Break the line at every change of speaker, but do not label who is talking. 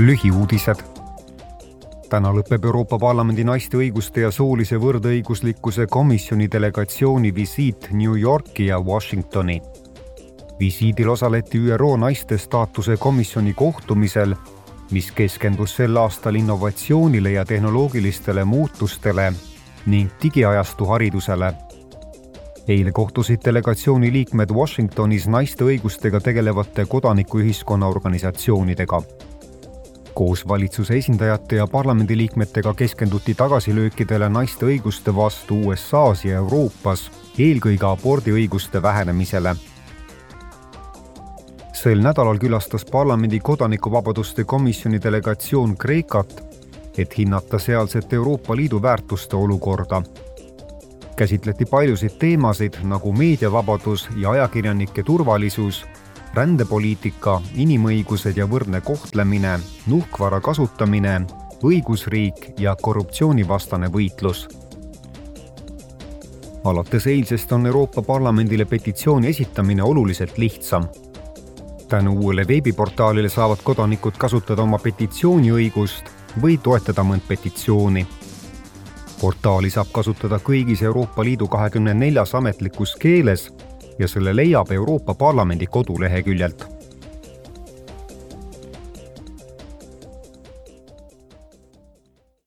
lühiuudised. täna lõpeb Euroopa Parlamendi naiste õiguste ja soolise võrdõiguslikkuse komisjoni delegatsiooni visiit New Yorki ja Washingtoni. visiidil osaleti ÜRO naiste staatuse komisjoni kohtumisel, mis keskendus sel aastal innovatsioonile ja tehnoloogilistele muutustele ning digiajastu haridusele eile kohtusid delegatsiooni liikmed Washingtonis naiste õigustega tegelevate kodanikuühiskonna organisatsioonidega. Koos valitsuse esindajate ja parlamendiliikmetega keskenduti tagasilöökidele naiste õiguste vastu USA-s ja Euroopas, eelkõige abordiõiguste vähenemisele. sel nädalal külastas parlamendi kodanikuvabaduste komisjoni delegatsioon Kreekat, et hinnata sealset Euroopa Liidu väärtuste olukorda käsitleti paljusid teemasid nagu meediavabadus ja ajakirjanike turvalisus, rändepoliitika, inimõigused ja võrdne kohtlemine, nuhkvara kasutamine, õigusriik ja korruptsioonivastane võitlus. alates eilsest on Euroopa Parlamendile petitsiooni esitamine oluliselt lihtsam. tänu uuele veebiportaalile saavad kodanikud kasutada oma petitsiooniõigust või toetada mõnd petitsiooni portaali saab kasutada kõigis Euroopa Liidu kahekümne neljas ametlikus keeles ja selle leiab Euroopa Parlamendi koduleheküljelt